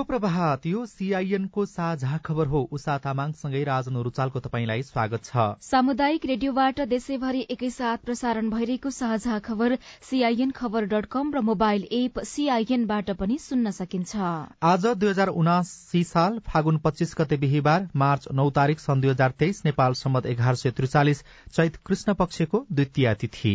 शुभ प्रभात यो सीआईएनको साझा खबर हो। उषा तामाङसँगै राजन रुचालको तपाईँलाई स्वागत छ। सामुदायिक रेडियोबाट देशैभरि एकैसाथ प्रसारण भइरहेको साझा खबर सीआईएन खबर डट कम र मोबाइल एप सीआईएनबाट पनि सुन्न सकिन्छ। आज दुई हजार उनासी साल फागुन पच्चीस गते बिहिबार मार्च नौ तारीक सन् दुई हजार तेइस नेपाल सम्मत एघार सय त्रिचालिस चैत कृष्ण पक्षको द्वितीय तिथि।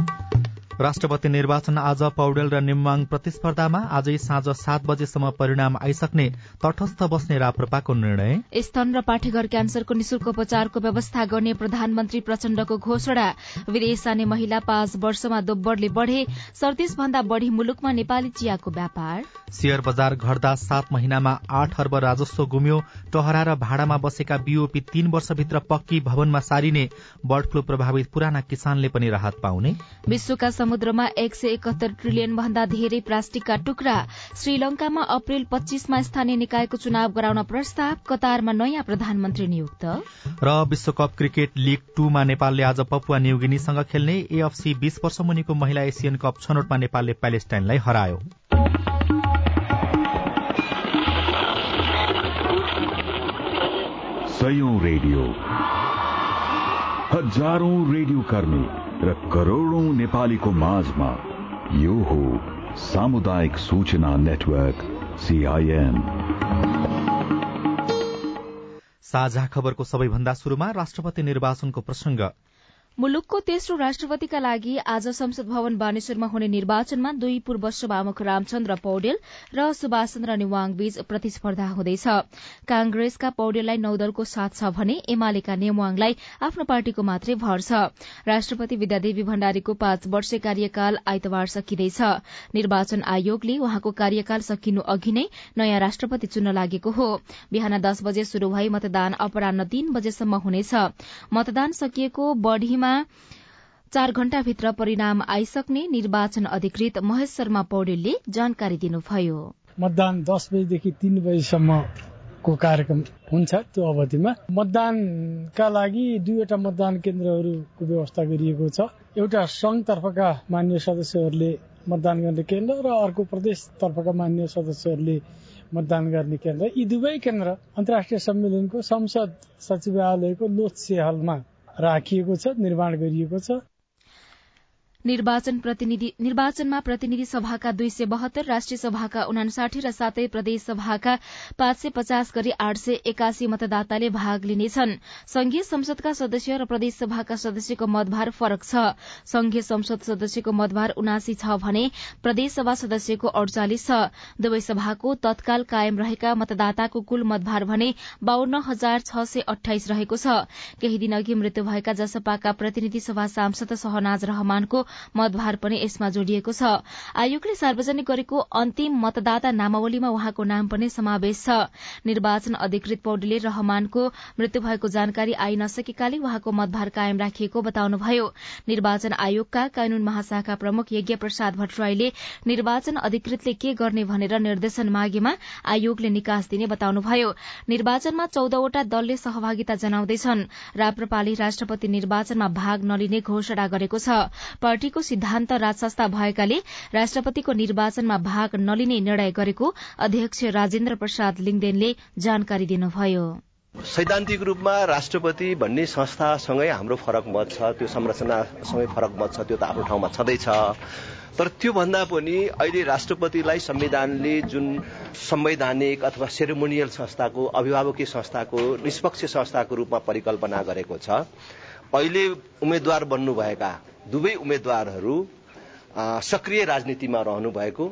राष्ट्रपति निर्वाचन आज पौडेल र निम्वाङ प्रतिस्पर्धामा आजै साँझ सात बजेसम्म परिणाम आइसक्ने तटस्थ बस्ने राप्रपाको निर्णय। स्तन र पाठेघर क्यान्सरको निशुल्क उपचारको व्यवस्था गर्ने प्रधानमन्त्री प्रचण्डको घोषणा। विदेश जाने महिला पाँच वर्षमा दोब्बरले बढ़े सडतिस भन्दा बढ़ी मुलुकमा नेपाली चियाको व्यापार। शेयर बजार घट्दा सात महिनामा आठ अर्ब राजस्व गुम्यो टहरा र भाडामा बसेका बीओपी तीन वर्षभित्र पक्की भवनमा सारिने बर्ड फ्लू प्रभावित पुराना किसानले पनि राहत पाउने। विश्वका समुद्रमा एक सय एकहत्तर ट्रिलियन भन्दा धेरै प्लास्टिकका टुक्रा श्रीलंकामा अप्रेल पच्चीसमा स्थानीय निकायको चुनाव गराउन प्रस्ताव कतारमा नयाँ प्रधानमन्त्री नियुक्त। र विश्वकप क्रिकेट लीग टूमा नेपालले आज पपुवा न्युगिनीसँग खेल्ने एएफसी बीस वर्ष मुनिको महिला एसियन कप छनौटमा नेपालले प्यालेस्टाइनलाई हरायो। रेडियो। हजारौं रेडियो कर्मी। र करोड़ौं नेपालीको माझमा यो हो सामुदायिक सूचना नेटवर्क सीआईएन साझा खबरको सबैभन्दा शुरूमा राष्ट्रपति निर्वाचनको प्रसंग मुलुकको तेस्रो राष्ट्रपतिका लागि आज संसद भवन बानेश्वरमा हुने निर्वाचनमा दुई पूर्व सभामुख रामचन्द्र पौडेल र सुभाष चन्द्र नेवाङ बीच प्रतिस्पर्धा हुँदैछ। कांग्रेसका पौडेललाई नौदलको साथ छ भने एमालेका नेवाङलाई आफ्नो पार्टीको मात्रै भर छ। राष्ट्रपति विद्यादेवी भण्डारीको पाँच वर्ष कार्यकाल आइतबार सकिँदैछ। निर्वाचन आयोगले उहाँको कार्यकाल सकिनु अघि नै नयाँ राष्ट्रपति चुन्न लागेको हो। बिहान दस बजे शुरू भई मतदान अपरान्न तीन बजेसम्म हुनेछ। मतदान सकिएको बढ़ी चार घण्टाभित्र परिणाम आइसक्ने निर्वाचन अधिकृत महेश शर्मा पौडेलले जानकारी दिनुभयो। मतदान दस बजेदेखि तीन बजीसम्मको कार्यक्रम हुन्छ त्यो अवधिमा। मतदानका लागि दुईवटा मतदान केन्द्रहरूको व्यवस्था गरिएको छ। एउटा संघतर्फका मान्य सदस्यहरूले मतदान गर्ने केन्द्र र अर्को प्रदेशतर्फका मान्य सदस्यहरूले मतदान गर्ने केन्द्र। यी दुवै केन्द्र अन्तर्राष्ट्रिय सम्मेलनको संसद सचिवालयको लोत्से हलमा राखिएको छ निर्माण गरिएको छ। निर्वाचन प्रतिनिधि निर्वाचनमा प्रतिनिधि सभाका दुई सय बहत्तर राष्ट्रिय सभाका उनासाठी र सातै प्रदेश सभाका पाँच सय पचास गरी आठ सय एकासी मतदाताले भाग लिनेछन्। संघीय संसदका सदस्य र प्रदेश सभाका सदस्यको मतभार फरक छ। संघीय संसद सदस्यको मतभार उनासी छ भने प्रदेश सभा सदस्यको अडचालिस छ। दुवै सभाको तत्काल कायम रहेका मतदाताको कुल मतभार भने बाहन्न हजार छ सय अठाइस रहेको छ। केही दिन अघि मृत्यु भएका जसपाका प्रतिनिधि सभा सांसद सहनाज रहमानको मतभार पनि यसमा जोडिएको छ। आयोगले सार्वजनिक गरेको अन्तिम मतदाता नामावलीमा उहाँको नाम पनि समावेश छ। निर्वाचन अधिकृत पौडेलले रहमानको मृत्यु भएको जानकारी आइ नसकेकाले उहाँको मतभार कायम राखिएको बताउनुभयो। निर्वाचन आयोगका कानून महाशाखा प्रमुख यज्ञ प्रसाद भट्टराईले निर्वाचन अधिकृतले के गर्ने भनेर निर्देशन मागेमा आयोगले निकास दिने बताउनुभयो। निर्वाचनमा चौधवटा दलले सहभागिता जनाउँदैछन्। राप्रपाले राष्ट्रपति निर्वाचनमा भाग नलिने घोषणा गरेको छ। पार्टीको सिद्धान्त राजसंस्था भएकाले राष्ट्रपतिको निर्वाचनमा भाग नलिने निर्णय गरेको अध्यक्ष राजेन्द्र प्रसाद लिङदेनले जानकारी दिनुभयो। सैद्धान्तिक रूपमा राष्ट्रपति भन्ने संस्थासँगै हाम्रो फरक मत छ त्यो संरचनासँगै फरक मत छ त्यो त आफ्नो ठाउँमा छँदैछ। तर त्योभन्दा पनि अहिले राष्ट्रपतिलाई संविधानले जुन संवैधानिक अथवा सेरेमोनियल संस्थाको अभिभावकीय संस्थाको निष्पक्ष संस्थाको रूपमा परिकल्पना गरेको छ अहिले उम्मेद्वार बन्नुभएका दुवै उम्मेद्वारहरू सक्रिय राजनीतिमा रहनु भएको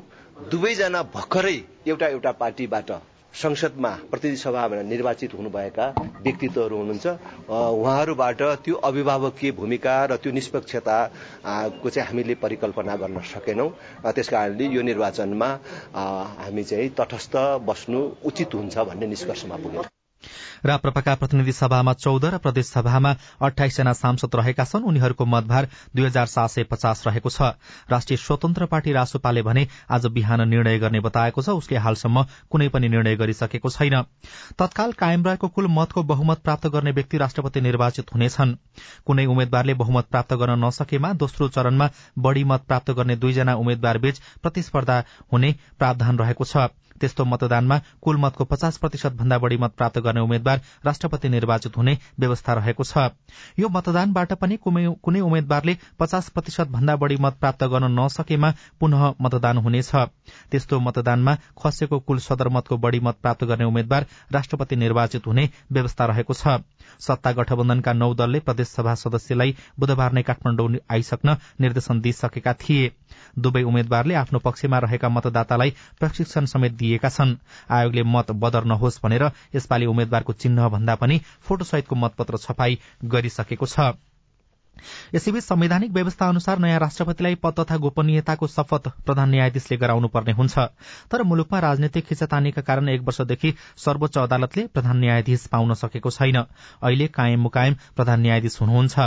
दुवैजना भर्खरै एउटा एउटा पार्टीबाट संसदमा प्रतिनिधि सभामा निर्वाचित हुनुभएका व्यक्तित्वहरू हुनुहुन्छ। उहाँहरूबाट त्यो अभिभावकीय भूमिका र त्यो निष्पक्षताको चाहिँ हामीले परिकल्पना गर्न सकेनौँ। त्यस कारणले यो निर्वाचनमा हामी चाहिँ तटस्थ बस्नु उचित हुन्छ भन्ने निष्कर्षमा पुग्यौँ। राप्रपाका प्रतिनिधि सभामा चौध र प्रदेश सभामा अठाइसजना सांसद रहेका छन्। उनीहरूको मतभार दुई हजार सात सय पचास रहेको छ। राष्ट्रिय स्वतन्त्र पार्टी रासोपाले भने आज बिहान निर्णय गर्ने बताएको छ। उसले हालसम्म कुनै पनि निर्णय गरिसकेको छैन। तत्काल कायम रहेको कुल मतको बहुमत प्राप्त गर्ने व्यक्ति राष्ट्रपति निर्वाचित हुनेछन्। कुनै उम्मेद्वारले बहुमत प्राप्त गर्न नसकेमा दोस्रो चरणमा बढ़ी मत प्राप्त गर्ने दुईजना उम्मेद्वारबीच प्रतिस्पर्धा हुने प्रावधान रहेको छ। त्यस्तो मतदानमा कुल मतको पचास प्रतिशत भन्दा बढ़ी मत प्राप्त गर्ने उम्मेद्वार राष्ट्रपति निर्वाचित हुने व्यवस्था रहेको छ। यो मतदानबाट पनि कुनै उम्मेद्वारले पचास प्रतिशत भन्दा बढ़ी मत प्राप्त गर्न नसकेमा पुनः मतदान हुनेछ। त्यस्तो मतदानमा खसेको कुल सदरमतको बढ़ी मत प्राप्त गर्ने उम्मेद्वार राष्ट्रपति निर्वाचित हुने व्यवस्था रहेको छ। सत्ता गठबन्धनका नौ दलले प्रदेशसभा सदस्यलाई बुधबार नै काठमाडौँ आइसक्न निर्देशन दिइसकेका थिए। दुवै उम्मेद्वारले आफ्नो पक्षमा रहेका मतदातालाई प्रशिक्षण समेत दिएका छन्। आयोगले मत बदर नहोस् भनेर यसपालि उम्मेद्वारको चिन्ह भन्दा पनि फोटोसहितको मतपत्र छपाई गरिसकेको छ। यसैबीच संवैधानिक व्यवस्था अनुसार नयाँ राष्ट्रपतिलाई पद तथा गोपनीयताको शपथ प्रधान न्यायाधीशले गराउनु पर्ने हुन्छ। तर मुलुकमा राजनैतिक खिचातानीका कारण एक वर्षदेखि सर्वोच्च अदालतले प्रधान न्यायाधीश पाउन सकेको छैन। अहिले कायम मुकायम प्रधान न्यायाधीश हुनुहुन्छ।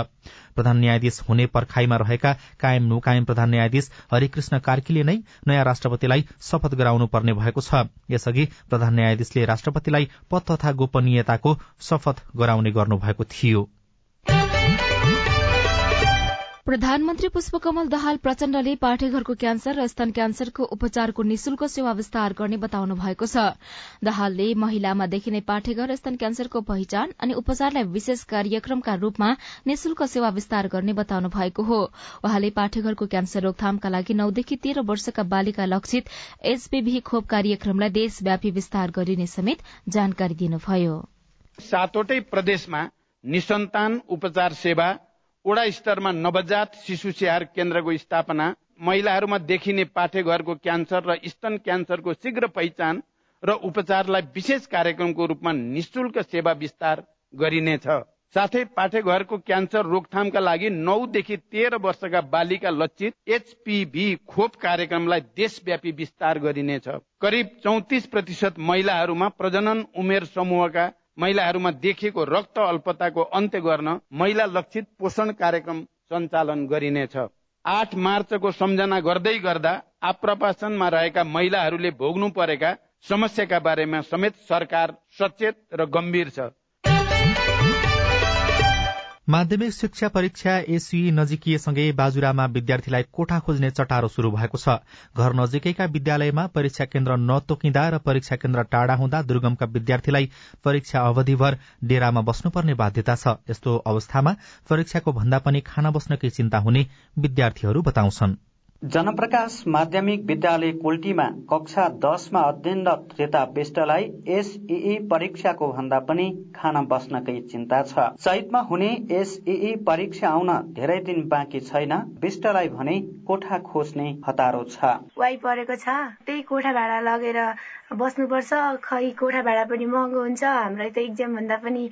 प्रधान न्यायाधीश हुने पर्खाईमा रहेका कायम मुकायम प्रधान न्यायाधीश हरिकृष्ण कार्कीले नै नयाँ राष्ट्रपतिलाई शपथ गराउनु पर्ने भएको छ। यसअघि प्रधान न्यायाधीशले राष्ट्रपतिलाई पद तथा गोपनीयताको शपथ गराउने गर्नुभएको थियो। प्रधानमन्त्री पुष्पकमल दहाल प्रचण्डले पाठेघरको क्यान्सर र स्तन क्यान्सरको उपचारको निशुल्क सेवा विस्तार गर्ने बताउनु भएको छ। दहालले महिलामा देखिने पाठेघर स्तन क्यान्सरको पहिचान अनि उपचारलाई विशेष कार्यक्रमका रूपमा निशुल्क सेवा विस्तार गर्ने बताउनु भएको हो। वहाँले पाठेघरको क्यान्सर रोकथामका लागि नौदेखि तेह्र वर्षका बालिका लक्षित एचपीभी खोप कार्यक्रमलाई देशव्यापी विस्तार गरिने समेत जानकारी दिनुभयो। सातवटै प्रदेशमा निसन्तान उपचार सेवा वडा स्तरमा नवजात शिशु स्याहार केन्द्रको स्थापना महिलाहरूमा देखिने पाठेघरको क्यान्सर र स्तन क्यान्सरको शीघ्र पहिचान र उपचारलाई विशेष कार्यक्रमको रूपमा निशुल्क सेवा विस्तार गरिनेछ। साथै पाठेघरको क्यान्सर रोकथामका लागि नौदेखि तेह्र वर्षका बालिका लक्षित एचपीभी खोप कार्यक्रमलाई देशव्यापी विस्तार गरिनेछ। करिब चौतिस प्रतिशत महिलाहरूमा प्रजनन उमेर समूहका महिलाहरूमा देखिएको रक्त अल्पताको अन्त्य गर्न महिला लक्षित पोषण कार्यक्रम सञ्चालन गरिनेछ। आठ मार्चको सम्झना गर्दै गर्दा आप्रवासनमा रहेका महिलाहरूले भोग्नु परेका समस्याका बारेमा समेत सरकार सचेत र गम्भीर छ। माध्यमिक शिक्षा परीक्षा एसयुई नजिकिएसँगै बाजुरामा विद्यार्थीलाई कोठा खोज्ने चटारो शुरू भएको छ। घर नजिकैका विद्यालयमा परीक्षा केन्द्र नतोकिँदा र परीक्षा केन्द्र टाढा हुँदा दुर्गमका विद्यार्थीलाई परीक्षा अवधिभर डेरामा बस्नुपर्ने बाध्यता छ। यस्तो अवस्थामा परीक्षाको भन्दा पनि खाना बस्नकै चिन्ता हुने विद्यार्थीहरू बताउँछन्। जनप्रकाश माध्यमिक विद्यालय कोल्टीमा कक्षा दसमा अध्ययनरत रेता विष्टलाई एसईई परीक्षाको भन्दा पनि खाना बस्नकै चिन्ता छ। चैतमा हुने एसईई परीक्षा आउन धेरै दिन बाँकी छैन विष्टलाई भने कोठा खोज्ने हतारो छ। वाइ परेको छ त्यही कोठा भाडा लगेर बस्नुपर्छ। खै कोठा भाडा पनि महँगो हुन्छ। हामीलाई त इक्जाम भन्दा पनि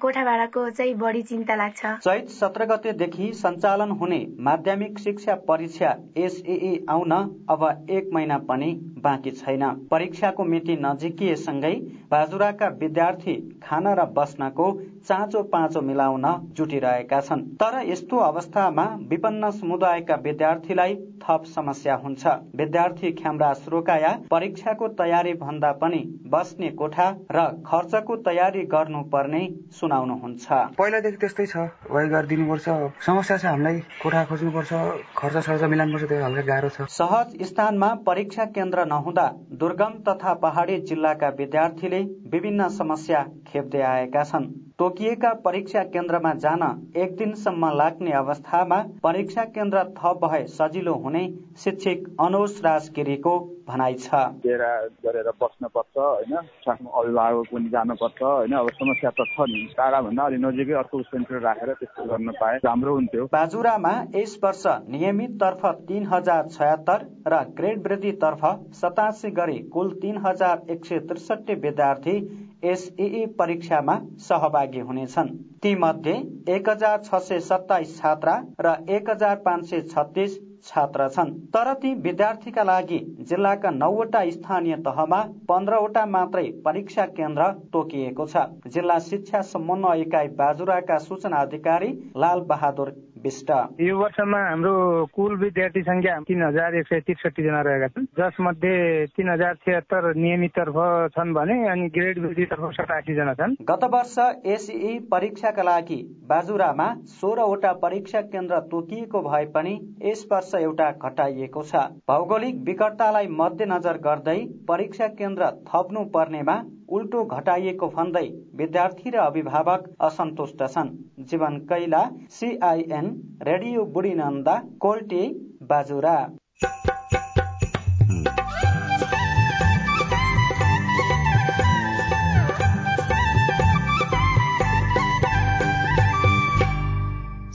कोठा भाडाको चाहिँ बढी चिन्ता लाग्छ। चैत सत्र गतेदेखि सञ्चालन हुने माध्यमिक शिक्षा परीक्षा एसई आउन अब एक महिना पनि बाँकी छैन। परीक्षाको मिति नजिकिएसँगै बाजुराका विद्यार्थी खान र बस्नको चाँचो पाँचो मिलाउन जुटिरहेका छन्। तर यस्तो अवस्थामा विपन्न समुदायका विद्यार्थीलाई थप समस्या हुन्छ। विद्यार्थी ख्यामराज रोकाया परीक्षाको तयारी भन्दा पनि बस्ने कोठा र खर्चको तयारी गर्नुपर्ने सुनाउनुहुन्छ। पहिलादेखि त्यस्तै छ वाइ गरिदिनुपर्छ। समस्या छ हामीलाई कोठा खोज्नुपर्छ खर्च सर्च मिलाउनुपर्छ त्यो हल्का गाह्रो छ। सहज स्थानमा परीक्षा केन्द्र नहुँदा दुर्गम तथा पहाडी जिल्लाका विद्यार्थीले विभिन्न समस्या खेप्दै आएका छन्। तोकिएका परीक्षा केन्द्रमा जान एक दिनसम्म लाग्ने अवस्थामा परीक्षा केन्द्र थप भए सजिलो हुने शिक्षक अनुज राज गिरीको भनाइ छ। डेरा गरेर बस्नुपर्छ होइन? साथमा अभिभावक पनि जानुपर्छ होइन? अब समस्या त छ नि। टाढाभन्दा अलिक नजिकै अर्को सेन्टर राखेर त्यस्तो गर्न पाए राम्रो हुन्थ्यो। बाजुरामा यस वर्ष नियमित तर्फ तीन हजार छयत्तर र ग्रेड वृद्धि तर्फ सतासी गरी कुल तीन हजार एक सय त्रिसठी विद्यार्थी एसई परीक्षामा सहभागी हुनेछन्। ती मध्ये एक हजार छ सय सत्ताइस छात्रा र एक हजार पाँच सय छत्तिस छात्र छन्। तर ती विद्यार्थीका लागि जिल्लाका नौवटा स्थानीय तहमा पन्ध्रवटा मात्रै परीक्षा केन्द्र तोकिएको छ। जिल्ला शिक्षा समन्वय इकाइ बाजुराका सूचना अधिकारी लाल बहादुर विष्ट यो वर्षमा हाम्रो कुल विद्यार्थी संख्या तिन हजार एक सय त्रिसठी जना रहेका छन्। जसमध्ये तिन हजार छिहत्तर नियमित तर्फ छन् भने अनि ग्रेड तर्फ सतासी जना छन्। गत वर्ष एसई परीक्षाका लागि बाजुरामा सोह्रवटा परीक्षा केन्द्र तोकिएको भए पनि यस वर्ष एउटा घटाइएको छ। भौगोलिक विकटतालाई मध्यनजर गर्दै परीक्षा केन्द्र थप्नु पर्नेमा उल्टो घटाइएको भन्दै विद्यार्थी र अभिभावक असन्तुष्ट छन्। Jeevan Kaila CIN radio Budhinanda Kolti Bajura.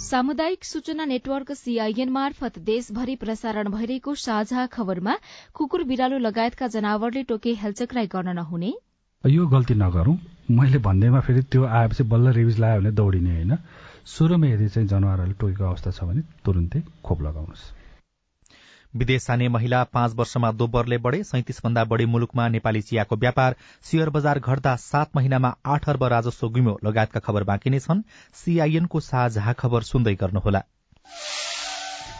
सामुदायिक सूचना नेटवर्क सीआईएन मार्फत देशभरि प्रसारण भइरहेको साझा खबरमा कुकुर बिरालो लगायतका जनावरले टोके हेलचक्राई गर्न नहुने। यो गल्ती नगरौं। मैले भन्दैमा फेरि त्यो आएपछि बल्ल रिभिज लगायो भने दौडिने होइन। सुरुमा यदि चाहिँ जनावरहरूले टोकेको अवस्था छ भने तुरुन्तै खोप लगाउनुहोस्। विदेश जाने महिला पाँच वर्षमा दोब्बरले बढे सैतिस भन्दा बढ़ी मुलुकमा नेपाली चियाको व्यापार शेयर बजार घट्दा सात महिनामा आठ अर्ब राजस्व गुम्यो। लगायतका खबर बाँकी नै छन्। सीआईएनको साझा खबर सुन्दै गर्नुहोला।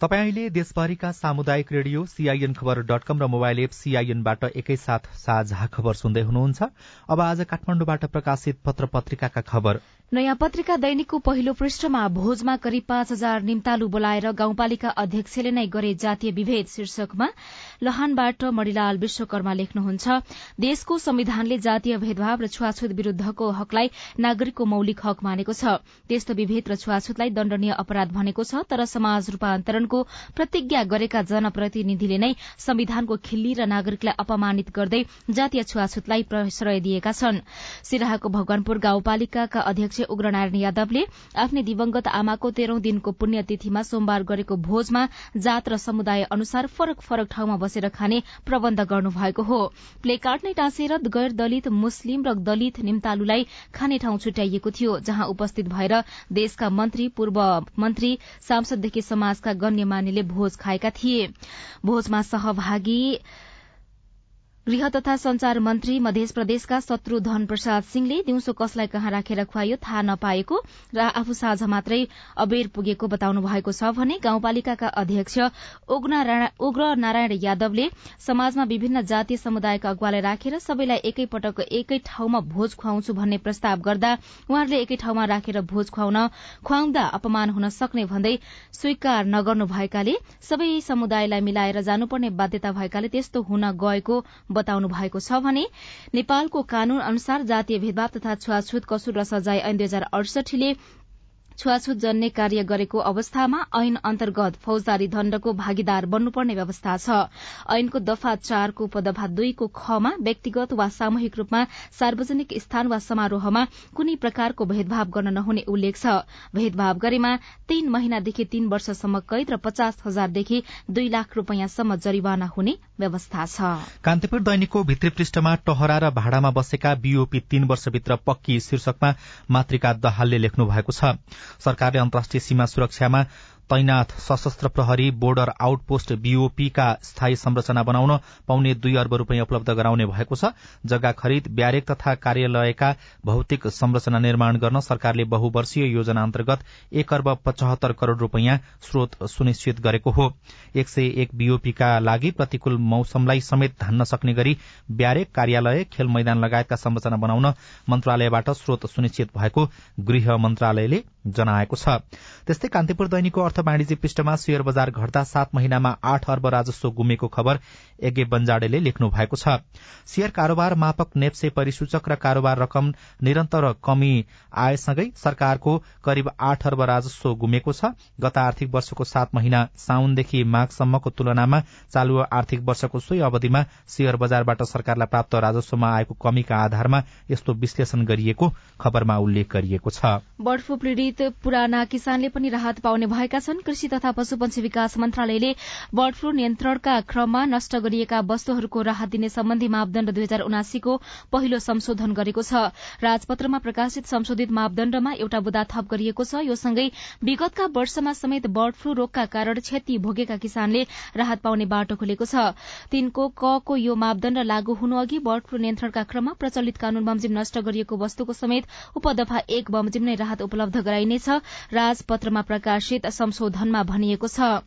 तपाईँ अहिले देशभरिका सामुदायिक radio CIN Khabar dot com र मोबाइल एप सीआईएनबाट एकैसाथ साझा खबर सुन्दै हुनुहुन्छ। अब आज काठमाडौँबाट प्रकाशित पत्र पत्रिकाका खबर। नयाँ पत्रिका दैनिकको पहिलो पृष्ठमा भोजमा करिब पाँच हजार निम्तालु बोलाएर गाउँपालिका अध्यक्षले नै गरे जातीय विभेद शीर्षकमा लहानबाट मणिलाल विश्वकर्मा लेख्नुहुन्छ देशको संविधानले जातीय भेदभाव र छुवाछुत विरूद्धको हकलाई नागरिकको मौलिक हक मानेको छ। त्यस्तो विभेद र छुवाछुतलाई दण्डनीय अपराध भनेको छ तर समाज रूपान्तरणको प्रतिज्ञा गरेका जनप्रतिनिधिले नै संविधानको खिल्ली र नागरिकलाई अपमानित गर्दै जातीय छुवाछुतलाई प्रश्रय दिएका छन्। सिराहाको भगवानपुर गाउँपालिकाका अध्यक्ष उग्रनारायण यादवले आफ्नै दिवंगत आमाको तेह्रौं दिनको पुण्यतिथिमा सोमबार गरेको भोजमा जात र समुदाय अनुसार फरक फरक ठाउँमा बसेर खाने प्रबन्ध गर्नुभएको हो। प्लेकार्ड नै टाँसेर गैर दलित मुस्लिम र दलित निम्तालुलाई खाने ठाउँ छुट्याइएको थियो जहाँ उपस्थित भएर देशका मन्त्री पूर्व मन्त्री सांसददेखि समाजका गण्यमान्यले भोज खाएका थिए। भोजमा सहभागी गृह तथा संचार मन्त्री मध्य प्रदेशका शत्रुधन प्रसाद सिंहले दिउँसो कसलाई कहाँ राखेर खुवाइयो थाहा नपाएको र आफू साझा मात्रै अबेर पुगेको बताउनु भएको छ भने गाउँपालिकाका अध्यक्ष उग्र नारायण यादवले समाजमा विभिन्न जातीय समुदायका अगुवालाई राखेर सबैलाई एकै पटक एकै ठाउँमा भोज खुवाउँछु भन्ने प्रस्ताव गर्दा उहाँहरूले एकै ठाउँमा राखेर भोज खुवाउन खुवाउँदा अपमान हुन सक्ने भन्दै स्वीकार नगर्नु भएकाले सबै समुदायलाई मिलाएर जानुपर्ने बाध्यता भएकाले त्यस्तो हुन गएको बताउनु भएको छ भने नेपालको कानून अनुसार जातीय भेदभाव तथा छुवाछुत कसुर र सजाय ऐन दुई हजार अडसठीले छुवाछुत जन्ने कार्य गरेको अवस्थामा ऐन अन्तर्गत फौजदारी दण्डको भागीदार बन्नुपर्ने व्यवस्था छ। ऐनको दफा चारको उपदफा दुईको खमा व्यक्तिगत वा सामूहिक रूपमा सार्वजनिक स्थान वा समारोहमा कुनै प्रकारको भेदभाव गर्न नहुने उल्लेख छ। भेदभाव गरेमा तीन महिनादेखि तीन वर्षसम्म कैद र पचास हजारदेखि दुई लाख रूपियाँसम्म जरिवाना हुने व्यवस्था छ। कान्तिपुर दैनिकको भित्री पृष्ठमा टहरा र भाडामा बसेका बीओपी तीन वर्षभित्र पक्की शीर्षकमा मातृका दहालले लेख्नु भएको छ। सरकारले अन्तर्राष्ट्रिय सीमा सुरक्षामा तैनाथ सशस्त्र प्रहरी बोर्डर आउटपोस्ट बीओपीका स्थायी संरचना बनाउन पाउने दुई अर्ब रूपियाँ उपलब्ध गराउने भएको छ। जग्गा खरिद ब्यारेक तथा कार्यालयका भौतिक संरचना निर्माण गर्न सरकारले बहुवर्षीय योजना अन्तर्गत एक अर्ब पचहत्तर करोड़ रूपियाँ स्रोत सुनिश्चित गरेको हो। एक सय एक बीओपीका लागि प्रतिकूल मौसमलाई समेत धान्न सक्ने गरी ब्यारेक कार्यालय खेल मैदान लगायतका संरचना बनाउन मन्त्रालयबाट स्रोत सुनिश्चित भएको गृह मन्त्रालयले जनाएको छ। त्यस्तै कान्तिपुर दैनिकको अर्थ वाणिज्य पृष्ठमा शेयर बजार घट्दा सात महिनामा आठ अर्ब राजस्व गुमेको खबर एगे बन्जाडेले लेख्नु भएको छ। शेयर कारोबार मापक नेप्से परिसूचक र कारोबार रकम निरन्तर कमी आएसँगै सरकारको करिब आठ अर्ब राजस्व गुमेको छ। गत आर्थिक वर्षको सात महिना साउनदेखि माघसम्मको तुलनामा चालु आर्थिक वर्षको सोही अवधिमा शेयर बजारबाट सरकारलाई प्राप्त राजस्वमा आएको कमीका आधारमा यस्तो विश्लेषण गरिएको खबरमा उल्लेख गरिएको छ। बर्ड फ्लू पीड़ित पुराना किसानले पनि राहत पाउने भएका कृषि तथा पशुपन्छी विकास मन्त्रालयले बर्ड फ्लू नियन्त्रणका क्रममा नष्ट गरिएका वस्तुहरूको राहत दिने सम्बन्धी मापदण्ड दुई हजार उनासीको पहिलो संशोधन गरेको छ। राजपत्रमा प्रकाशित संशोधित मापदण्डमा एउटा बुदा थप गरिएको छ। यो सँगै विगतका वर्षमा समेत बर्ड फ्लू रोगका कारण क्षति भोगेका किसानले राहत पाउने बाटो खुलेको छ। तीनको क को यो मापदण्ड लागू हुनु अघि बर्ड फ्लू नियन्त्रणका क्रममा प्रचलित कानून बमोजिम नष्ट गरिएको वस्तुको समेत उपदफा एक बमोजिम नै राहत उपलब्ध गराइनेछ। राजपत्रमा प्रकाशित संशोधनमा भनिएको छ।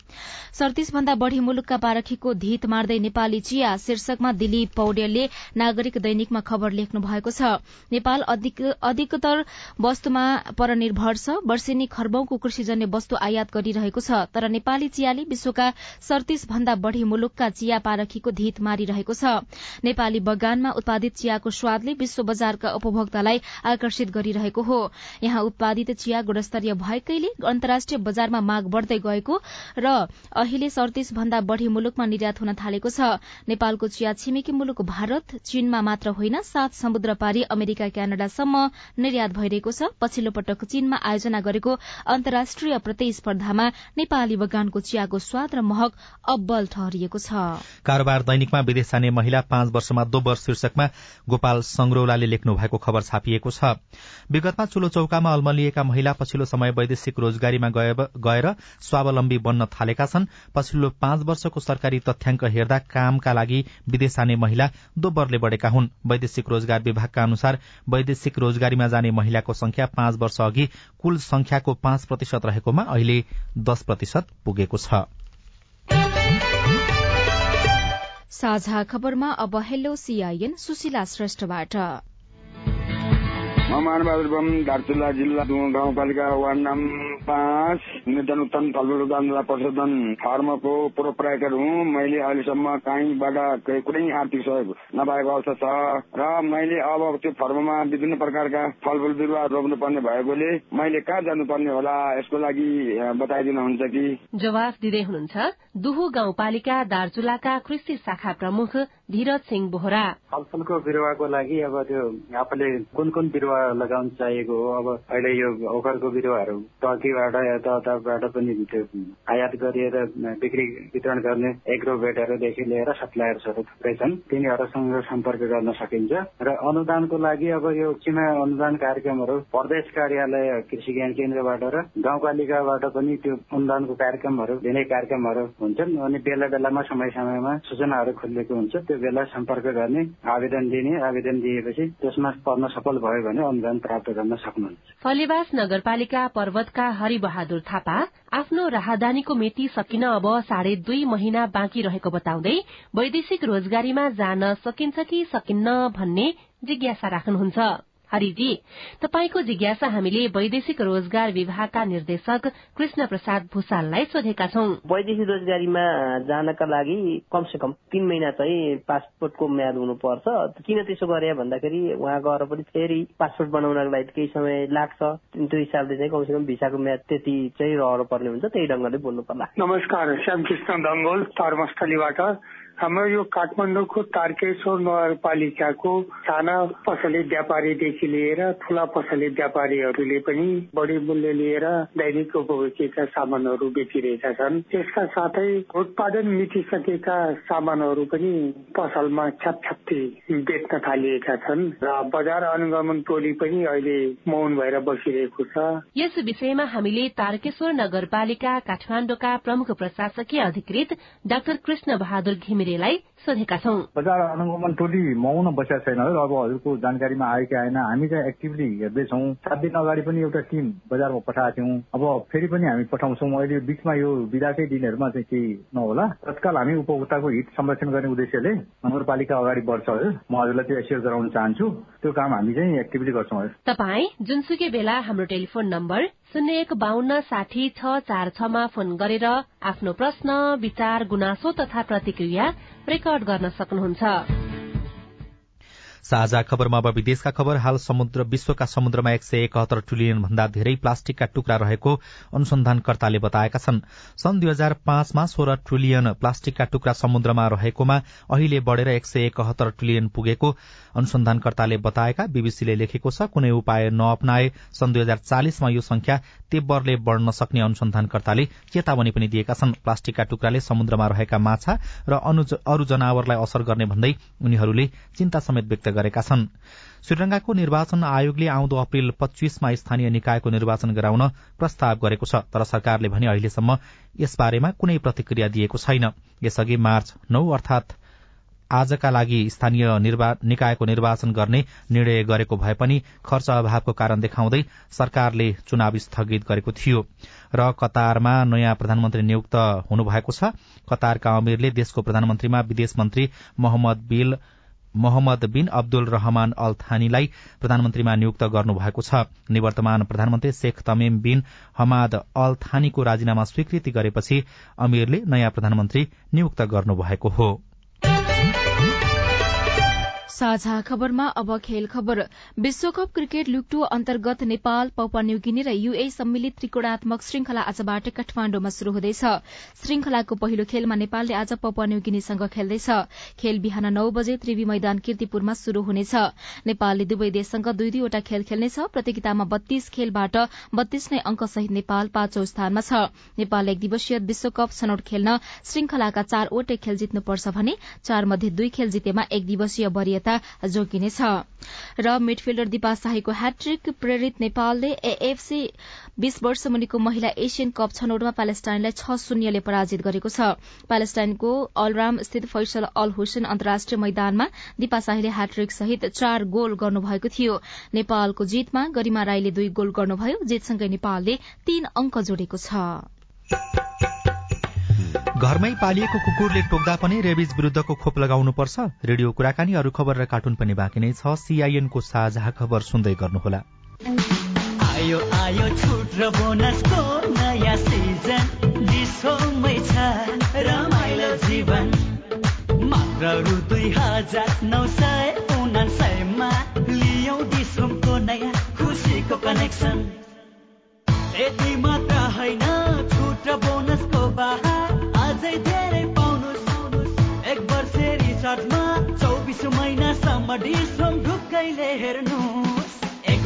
सड़तीस भन्दा बढ़ी मुलुकका पारखीको धित मार्दै नेपाली चिया शीर्षकमा दिलीप पौडेलले नागरिक दैनिकमा खबर लेख्नु भएको छ। नेपाल अधिकतर वस्तुमा परनिर्भर छ। वर्षेनी खर्बौंको कृषिजन्य वस्तु आयात गरिरहेको छ। तर नेपाली चियाले विश्वका सड़तीस भन्दा बढ़ी मुलुकका चिया पारखीको धित मारिरहेको छ। नेपाली बगानमा उत्पादित चियाको स्वादले विश्व बजारका उपभोक्तालाई आकर्षित गरिरहेको हो। यहाँ उत्पादित चिया गुणस्तरीय भएकैले अन्तर्राष्ट्रिय बजारमा माग बढ़दै गएको र अहिले सड़तीस भन्दा बढ़ी मुलुकमा निर्यात हुन थालेको छ। नेपालको चिया छिमेकी मुलुक भारत चीनमा मात्र होइन सात समुद्र पारी अमेरिका क्यानाडासम्म निर्यात भइरहेको छ। पछिल्लो पटक चीनमा आयोजना गरेको अन्तर्राष्ट्रिय प्रतिस्पर्धामा नेपाली बगानको चियाको स्वाद र महक अब्बल ठहरिएको छ। कारोबार दैनिकमा विदेश जाने महिला पाँच वर्षमा दोब्बर शीर्षकमा गोपाल संग्रौलाले लेख्नु भएको खबर छापिएको छ। विगतमा चुलो चौकामा अल्मलिएका महिला पछिल्लो समय वैदेशिक रोजगारीमा गएर स्वावलम्बी बन्न थालेका छन्। पछिल्लो पाँच वर्षको सरकारी तथ्याङ्क हेर्दा कामका लागि विदेश जाने महिला दोब्बरले बढ़ेका हुन्। वैदेशिक रोजगार विभागका अनुसार वैदेशिक रोजगारीमा जाने महिलाको संख्या पाँच वर्ष अघि कुल संख्याको पाँच प्रतिशत रहेकोमा अहिले दश प्रतिशत पुगेको छ। साझा खबरमा अब हेलो सीआईएन सुशीला श्रेष्ठबाट। म मानबहादुर बम दार्चुला जिल्ला गाउँपालिका वार्ड नम्बर पाँच निर्धन उत्तम फलफुल उद्यान प्रशोधन फर्मको प्रोपराइटर हुँ मैले अहिलेसम्म कहीँबाट कुनै आर्थिक सहयोग नपाएको अवस्था छ। र मैले अब त्यो फर्ममा विभिन्न प्रकारका फलफुल बिरुवा रोप्नु पर्ने भएकोले मैले कहाँ जानुपर्ने होला यसको लागि बताइदिनुहुन्छ कि? जवाफ दिँदै हुनुहुन्छ दुहु गाउँपालिका दार्चुलाका कृषि शाखा प्रमुख धीरज सिंह बोहरा। फलफुलको बिरुवाको लागि अब त्यो आफूले कुन कुन बिरुवा लगाउन चाहिएको हो। अब अहिले यो ओखरको बिरुवाहरू टर्कीबाट यताउताबाट पनि त्यो आयात गरिएर बिक्री वितरण गर्ने एग्रोभेटहरूदेखि लिएर सप्लायर्सहरू थुप्रै छन्। तिनीहरूसँग सम्पर्क गर्न सकिन्छ। र अनुदानको लागि अब यो सीमा अनुदान कार्यक्रमहरू प्रदेश कार्यालय कृषि ज्ञान केन्द्रबाट र गाउँपालिकाबाट पनि त्यो अनुदानको कार्यक्रमहरू दिने कार्यक्रमहरू हुन्छन्। अनि बेला बेलामा समय समयमा सूचनाहरू खोलिएको हुन्छ। त्यो बेला सम्पर्क गर्ने आवेदन दिने आवेदन दिएपछि त्यसमा पर्न सफल भयो भने अनुदान प्राप्त गर्न सक्नुहुन्छ। फलेवास नगरपालिका पर्वतका हरिबहादुर थापा आफ्नो राहदानीको मिति सकिन अब साढे दुई महिना बाँकी रहेको बताउँदै वैदेशिक रोजगारीमा जान सकिन्छ कि सकिन्न भन्ने जिज्ञासा राख्नुहुन्छ। हरिजी तपाईँको जिज्ञासा हामीले वैदेशिक रोजगार विभागका निर्देशक कृष्ण प्रसाद भूषाललाई सोधेका छौं। वैदेशिक रोजगारीमा जानका लागि कमसे कम तीन महिना चाहिँ पासपोर्टको म्याद हुनुपर्छ। किन त्यसो गरे भन्दाखेरि उहाँ गएर पनि फेरि पासपोर्ट बनाउनको लागि केही समय लाग्छ। त्यो हिसाबले चाहिँ कमसे कम भिसाको म्याद त्यति चाहिँ रहनु पर्ने हुन्छ। त्यही ढंगले बोल्नु पर्ला नमस्कार श्यामकृष्ण दङ्गोल धर्मस्थलीबाट। हाम्रो यो काठमाडौँको तारकेश्वर नगरपालिकाको साना पसले व्यापारीदेखि लिएर ठुला पसले व्यापारीहरूले पनि बढी मूल्य लिएर दैनिक उपभोगीका सामानहरू बेचिरहेका छन्। यसका साथै उत्पादन मिटिसकेका सामानहरू पनि पसलमा छ्यापछ्याप्ती बेच्न थालिएका छन् र बजार अनुगमन टोली पनि अहिले मौन भएर बसिरहेको छ। यस विषयमा हामीले तारकेश्वर नगरपालिका काठमाडौँका प्रमुख प्रशासकीय अधिकृत डाक्टर कृष्ण बहादुर घिमिरे घिमिरेलाई सोधेका छौँ। बजार अनुगमन टोली मौन बसेका छैन अब हजुरको जानकारीमा आएकै आएन हामी चाहिँ एक्टिभली हेर्दैछौँ। सात दिन अगाडि पनि एउटा टिम बजारमा पठाएको थियौँ। अब फेरि पनि हामी पठाउँछौँ। अहिले बिचमा यो बिदाकै दिनहरूमा चाहिँ केही नहोला। तत्काल हामी उपभोक्ताको हित संरक्षण गर्ने उद्देश्यले नगरपालिका अगाडि बढ्छ म हजुरलाई त्यो एसियर गराउन चाहन्छु। त्यो काम हामी चाहिँ एक्टिभली गर्छौँ तपाईँ जुनसुकै बेला हाम्रो टेलिफोन नम्बर शून्य एक बान्न साठी छ चार छमा फोन गरेर आफ्नो प्रश्न विचार गुनासो तथा प्रतिक्रिया रेकर्ड गर्न सक्नुहुन्छ। साझा खबरमा अब विदेशका खबर हाल समुद्र विश्वका समुद्रमा एक सय एकहत्तर ट्रिलियन भन्दा धेरै प्लास्टिकका टुक्रा रहेको अनुसन्धानकर्ताले बताएका छन्। सन् दुई हजार पाँचमा सोह्र ट्रिलियन प्लास्टिकका टुक्रा समुद्रमा रहेकोमा अहिले बढ़ेर एक सय एकहत्तर ट्रिलियन पुगेको अनुसन्धानकर्ताले बताएका। बीबीसीले लेखेको छ कुनै उपाय नअपनाए सन् दुई हजार चालिसमा यो संख्या तेब्बरले बढ़न सक्ने अनुसन्धानकर्ताले चेतावनी पनि दिएका छन्। प्लास्टिकका टुक्राले समुद्रमा रहेका माछा र अरू जनावरलाई असर गर्ने भन्दै उनीहरूले चिन्ता समेत व्यक्त गरेका छन्। श्रीलंकाको निर्वाचन आयोगले आउँदो अप्रेल पच्चीसमा स्थानीय निकायको निर्वाचन गराउन प्रस्ताव गरेको छ तर सरकारले भने अहिलेसम्म यसबारेमा कुनै प्रतिक्रिया दिएको छैन। यसअघि मार्च नौ अर्थात आजका लागि स्थानीय निकायको निर्वाचन गर्ने निर्णय गरेको भए पनि खर्च अभावको कारण देखाउँदै सरकारले चुनाव स्थगित गरेको थियो। र कतारमा नयाँ प्रधानमन्त्री नियुक्त हुनुभएको छ कतारका अमीरले देशको प्रधानमन्त्रीमा विदेश मन्त्री Mohammed bill Mohammed bin Abdul Rahman Al थानीलाई प्रधानमन्त्रीमा नियुक्त गर्नुभएको छ। निवर्तमान प्रधानमन्त्री Sheikh Tamim bin Hamad Al थानीको राजीनामा स्वीकृति गरेपछि अमीरले नयाँ प्रधानमन्त्री नियुक्त गर्नुभएको हो। साझा खबरमा अब खेल खबर। विश्वकप क्रिकेट लुक्टो अन्तर्गत नेपाल पाउपा न्युगिनी र युए सम्मिलित त्रिकोणात्मक श्रृंखला आजबाट काठमाण्डुमा शुरू हुँदैछ। श्रृंखलाको पहिलो खेलमा नेपालले आज पाउपा न्युगिनीसँग खेल्दैछ। खेल बिहान नौ बजे त्रिवी मैदान किर्तिपुरमा शुरू हुनेछ। नेपालले दुवै देशसँग दुई दुईवटा खेल खेल्नेछ। प्रतियोगितामा बत्तीस खेलबाट बत्तीस नै अंकसहित नेपाल पाँचौं स्थानमा छ। नेपाल एक दिवसीय विश्वकप छनौट खेल्न श्रृंखलाका चारवटै खेल जित्नुपर्छ भने चार मध्ये दुई खेल जितेमा एक दिवसीय वरियता जोगिनेछ र मिडफिल्डर दिपा शाहीको ह्याट्रिक प्रेरित नेपालले एएफसी बीस वर्ष मुनिको महिला एसियन कप छनौटमा प्यालेस्टाइनलाई छ शून्यले पराजित गरेको छ। प्यालेस्टाइनको अलराम स्थित फैसल अल हुसेन अन्तर्राष्ट्रिय मैदानमा दिपा शाहीले ह्याट्रिक सहित चार गोल गर्नुभएको थियो। नेपालको जीतमा गरिमा राईले दुई गोल गर्नुभयो जीतसँगै नेपालले तीन अंक जोडेको छ। घरमै पालिएको कुकुरले टोक्दा पनि रेबिज विरूद्धको खोप लगाउनुपर्छ। रेडियो कुराकानी अरू खबर र कार्टुन पनि बाँकी नै छ। सीआईएनको साझा खबर सुन्दै गर्नुहोला। आयो आयो छुट र बोनसको नयाँ सिजन। छ रमाइलो जीवन। मात्र रु दुई हजार नौ सय उनासयमा लियौ डिस्काउन्टको नयाँ खुसीको कनेक्सन। यति मात्र होइन छुट र बोनसको बाहा अझै धेरै पाउनुहोस् एक वर्ष रिचार्जमा चौबिस महिनासम्म डिस्काउन्ट ढुक्कैले एक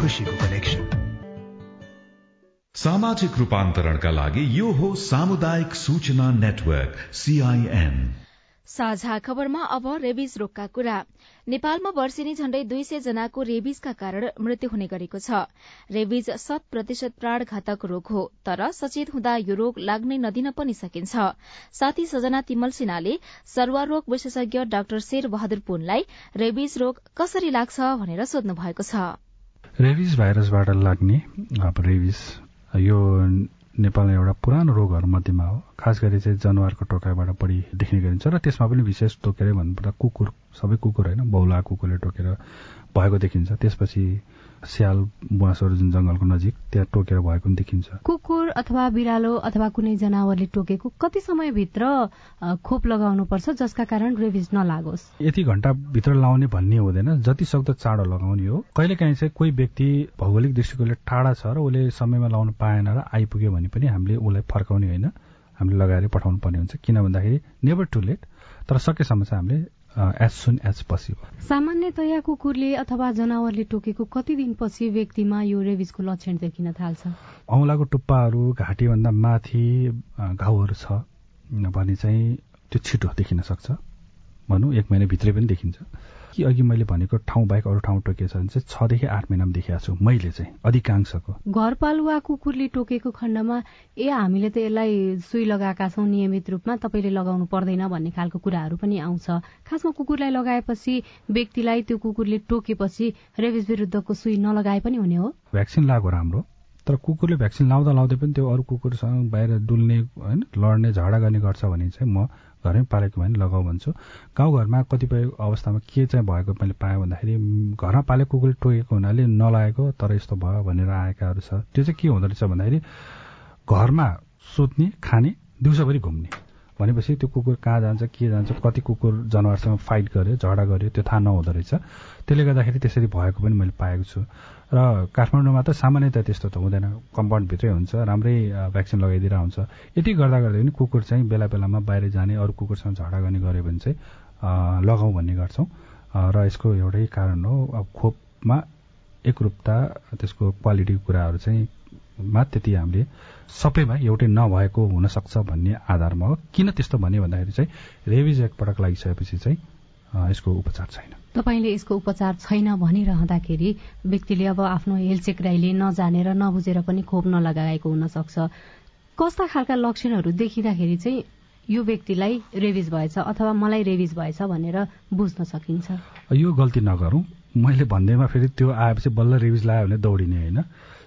खुसीको कनेक्सन सामाजिक रूपान्तरणका लागि यो हो सामुदायिक सूचना नेटवर्क सीआईएन साझा खबरमा अब रेबिज रोगका कुरा। नेपालमा वर्षेनी झण्डै दुई सय जनाको रेबिजका कारण मृत्यु हुने गरेको छ। रेबिज शत प्रतिशत प्राणघातक रोग हो तर सचेत हुँदा यो रोग लाग्नै नदिन पनि सकिन्छ। साथी सजना तिमल सिन्हाले सर्वारोग विशेषज्ञ डाक्टर शेर बहादुर पुनलाई रेबिज रोग कसरी लाग्छ भनेर सोध्नु भएको छ। रेबिज भाइरसबाट लाग्ने रेबिज यो नेपालमा एउटा पुरानो रोगहरू मध्येमा हो। खास गरी चाहिँ जनावरको टोकाइबाट बढी देख्ने गरिन्छ र त्यसमा पनि विशेष टोकेर भन्नुपर्दा कुकुर सबै कुकुर होइन बौला कुकुरले टोकेर भएको देखिन्छ। त्यसपछि स्याल बुवासहरू जुन जंगलको नजिक त्यहाँ टोकेर भएको पनि देखिन्छ। कुकुर अथवा बिरालो अथवा कुनै जनावरले टोकेको कति समयभित्र खोप लगाउनु पर्छ जसका कारण रेबिज नलागोस्? यति घण्टा भित्र लाउने भन्ने हुँदैन। जति सक्दो चाँडो लगाउने हो। कहिलेकाहीँ चाहिँ कोही व्यक्ति भौगोलिक दृष्टिकोणले टाढा छ र उसले समयमा लाउनु पाएन र आइपुग्यो भने पनि हामीले उसलाई फर्काउने होइन। हामीले लगाएर पठाउनु पर्ने हुन्छ। किन भन्दाखेरि नेभर टु लेट तर सकेसम्म चाहिँ हामीले एज सुन एज पोसिबल सामान्यतया कुकुरले अथवा जनावरले टोकेको कति दिनपछि व्यक्तिमा यो रेबिजको लक्षण देखिन थाल्छ? औँलाको टुप्पाहरू घाँटीभन्दा माथि घाउहरू छ भने चाहिँ त्यो छिटो देखिन सक्छ। भनौँ एक महिनाभित्रै पनि देखिन्छ। कि अघि मैले भनेको ठाउँ बाहेक अरू ठाउँ टोकेछ भने चाहिँ छदेखि आठ महिनामा देखिएको छु मैले चाहिँ अधिकांशको। घरपालुवा कुकुरले टोकेको खण्डमा ए हामीले त यसलाई सुई लगाएका छौँ नियमित रूपमा तपाईँले लगाउनु पर्दैन भन्ने खालको कुराहरू पनि आउँछ। खासमा कुकुरलाई लगाएपछि व्यक्तिलाई त्यो कुकुरले टोकेपछि रेबिस विरुद्धको सुई नलगाए पनि हुने हो। भ्याक्सिन लाग्यो राम्रो तर कुकुरले भ्याक्सिन लाउँदा लाउँदै पनि त्यो अरू कुकुरसँग बाहिर डुल्ने होइन लड्ने झगडा गर्ने गर्छ भने चाहिँ म घरमै पालेको भने लगाऊ भन्छु। गाउँघरमा कतिपय अवस्थामा के चाहिँ भएको मैले पाएँ भन्दाखेरि घरमा पालेको कुकुरले टोकेको हुनाले नलागेको तर यस्तो भयो भनेर आएकाहरू छ। त्यो चाहिँ के हुँदो रहेछ भन्दाखेरि घरमा सुत्ने खाने दिउँसोभरि घुम्ने। भनेपछि त्यो कुकुर कहाँ जान्छ के जान्छ कति कुकुर जनावरसँग फाइट गर्यो झगडा गर्यो त्यो थाहा नहुँदो रहेछ। त्यसले गर्दाखेरि त्यसरी भएको पनि मैले पाएको छु। र काठमाडौँमा त सामान्यतया त्यस्तो त हुँदैन। कम्पाउन्डभित्रै हुन्छ राम्रै भ्याक्सिन लगाइदिएर हुन्छ। यति गर्दा गर्दै पनि कुकुर चाहिँ बेला बेलामा बाहिर जाने अरू कुकुरसँग झगडा गर्ने गऱ्यो भने चाहिँ लगाउँ भन्ने गर्छौँ। र यसको एउटै कारण हो अब खोपमा एकरूपता त्यसको क्वालिटीको कुराहरू चाहिँ मा त्यति हामीले सबैमा एउटै नभएको हुनसक्छ भन्ने आधारमा हो। किन त्यस्तो भन्यो भन्दाखेरि चाहिँ रेबिज एकपटक लागिसकेपछि चाहिँ यसको उपचार छैन। तपाईँले यसको उपचार छैन भनिरहँदाखेरि व्यक्तिले अब आफ्नो हेलचेक्राइले नजानेर नबुझेर पनि खोप नलगाएको हुनसक्छ। कस्ता खालका लक्षणहरू देखिँदाखेरि चाहिँ यो व्यक्तिलाई रेबिज भएछ अथवा मलाई रेबिज भएछ भनेर बुझ्न सकिन्छ? यो गल्ती नगरौँ। मैले भन्दैमा फेरि त्यो आएपछि बल्ल रेबिज लगायो भने दौडिने होइन।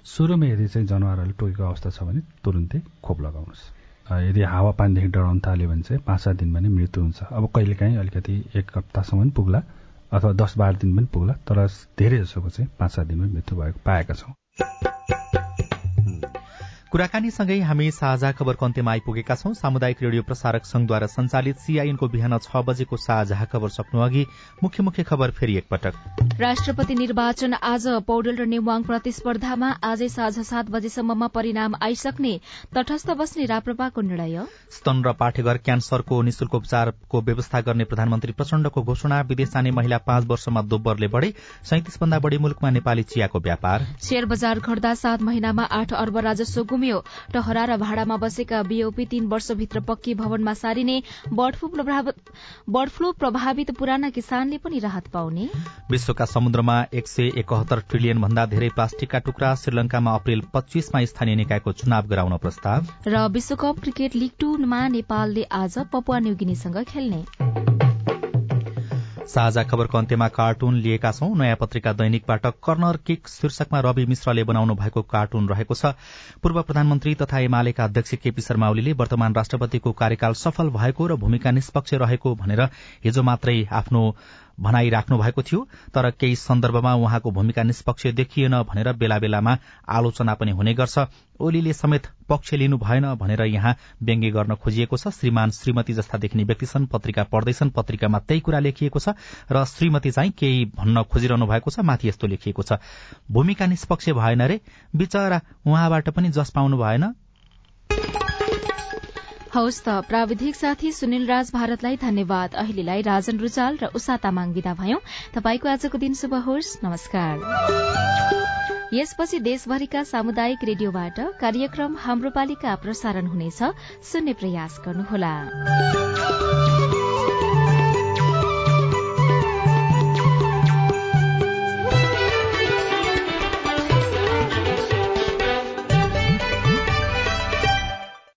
सुरुमा यदि चाहिँ जनावरहरूले टोकेको अवस्था छ भने तुरुन्तै खोप लगाउनुहोस्। यदि हावापानीदेखि डराउन थाल्यो भने चाहिँ पाँच सात दिनमा नै मृत्यु हुन्छ। अब कहिलेकाहीँ अलिकति एक हप्तासम्म पुग्ला अथवा दस बाह्र दिन पनि पुग्ला तर धेरै जसोको चाहिँ पाँच सात दिनमै मृत्यु भएको पाएका छौँ। कुराकानीसँगै हामी साझा खबरको अन्त्यमा आइपुगेका छौं। सामुदायिक रेडियो प्रसारक संघद्वारा संचालित सीआईएनको बिहान छ बजेको साझा खबर सक्नु अघि मुख्य मुख्य खबर फेरि एकपटक। राष्ट्रपति निर्वाचन आज पौडेल र नेवाङ प्रतिस्पर्धामा आजै साँझ सात बजेसम्ममा परिणाम आइसक्ने तटस्थ बस्ने राप्रपाको निर्णय। स्तन र पाठेघर क्यान्सरको निशुल्क उपचारको व्यवस्था गर्ने प्रधानमन्त्री प्रचण्डको घोषणा विदेश जाने महिला पाँच वर्षमा दोब्बरले बढ़े सैतिस भन्दा बढ़ी मुलुकमा नेपाली चियाको व्यापार। शेयर बजार घट्दा सात महिनामा आठ अर्ब राजस्व गुम्यो टहरा र भाडामा बसेका बीओपी तीन वर्षभित्र पक्की भवनमा सारिने बर्ड फ्लू प्रभावित पुराना किसानले पनि राहत पाउने। विश्वका समुद्रमा एक सय एकहत्तर ट्रिलियन भन्दा धेरै प्लास्टिकका टुक्रा श्रीलंकामा अप्रेल पच्चीसमा स्थानीय निकायको चुनाव गराउन प्रस्ताव। र विश्वकप क्रिकेट लीग टूमा नेपालले आज पपुवा न्युगिनीसँग खेल्ने। साझा खबरको अन्त्यमा कार्टुन लिएका छौं। नयाँ पत्रिका दैनिकबाट कर्नर किक शीर्षकमा रवि मिश्रले बनाउनु भएको कार्टुन रहेको छ। पूर्व प्रधानमन्त्री तथा एमालेका अध्यक्ष केपी शर्मा ओलीले वर्तमान राष्ट्रपतिको कार्यकाल सफल भएको र भूमिका निष्पक्ष रहेको भनेर हिजो मात्रै आफ्नो भनाई राख्नु भएको थियो तर केही सन्दर्भमा उहाँको भूमिका निष्पक्ष देखिएन भनेर बेला बेलामा आलोचना पनि हुने गर्छ। ओलीले समेत पक्ष लिनु भएन भनेर यहाँ व्यङ्ग्य गर्न खोजिएको छ। श्रीमान श्रीमती जस्ता देखिने व्यक्ति छन् पत्रिका पढ्दैछन् पत्रिकामा त्यही कुरा लेखिएको छ र श्रीमती चाहिँ केही भन्न खोजिरहनु भएको छ माथि यस्तो लेखिएको छ। भूमिका निष्पक्ष भएन रे। विचरा उहाँबाट पनि जस पाउनु भएन। हौस् त प्राविधिक साथी सुनिल राज भारतलाई धन्यवाद। अहिलेलाई राजन रुचाल र उषा तामाङ विदा भयौं। तपाईँको आजको दिन शुभ होस्। नमस्कार। यसपछि देशभरिका सामुदायिक रेडियोबाट कार्यक्रम हाम्रो पालिका प्रसारण हुनेछ। सुन्ने प्रयास गर्नुहोला।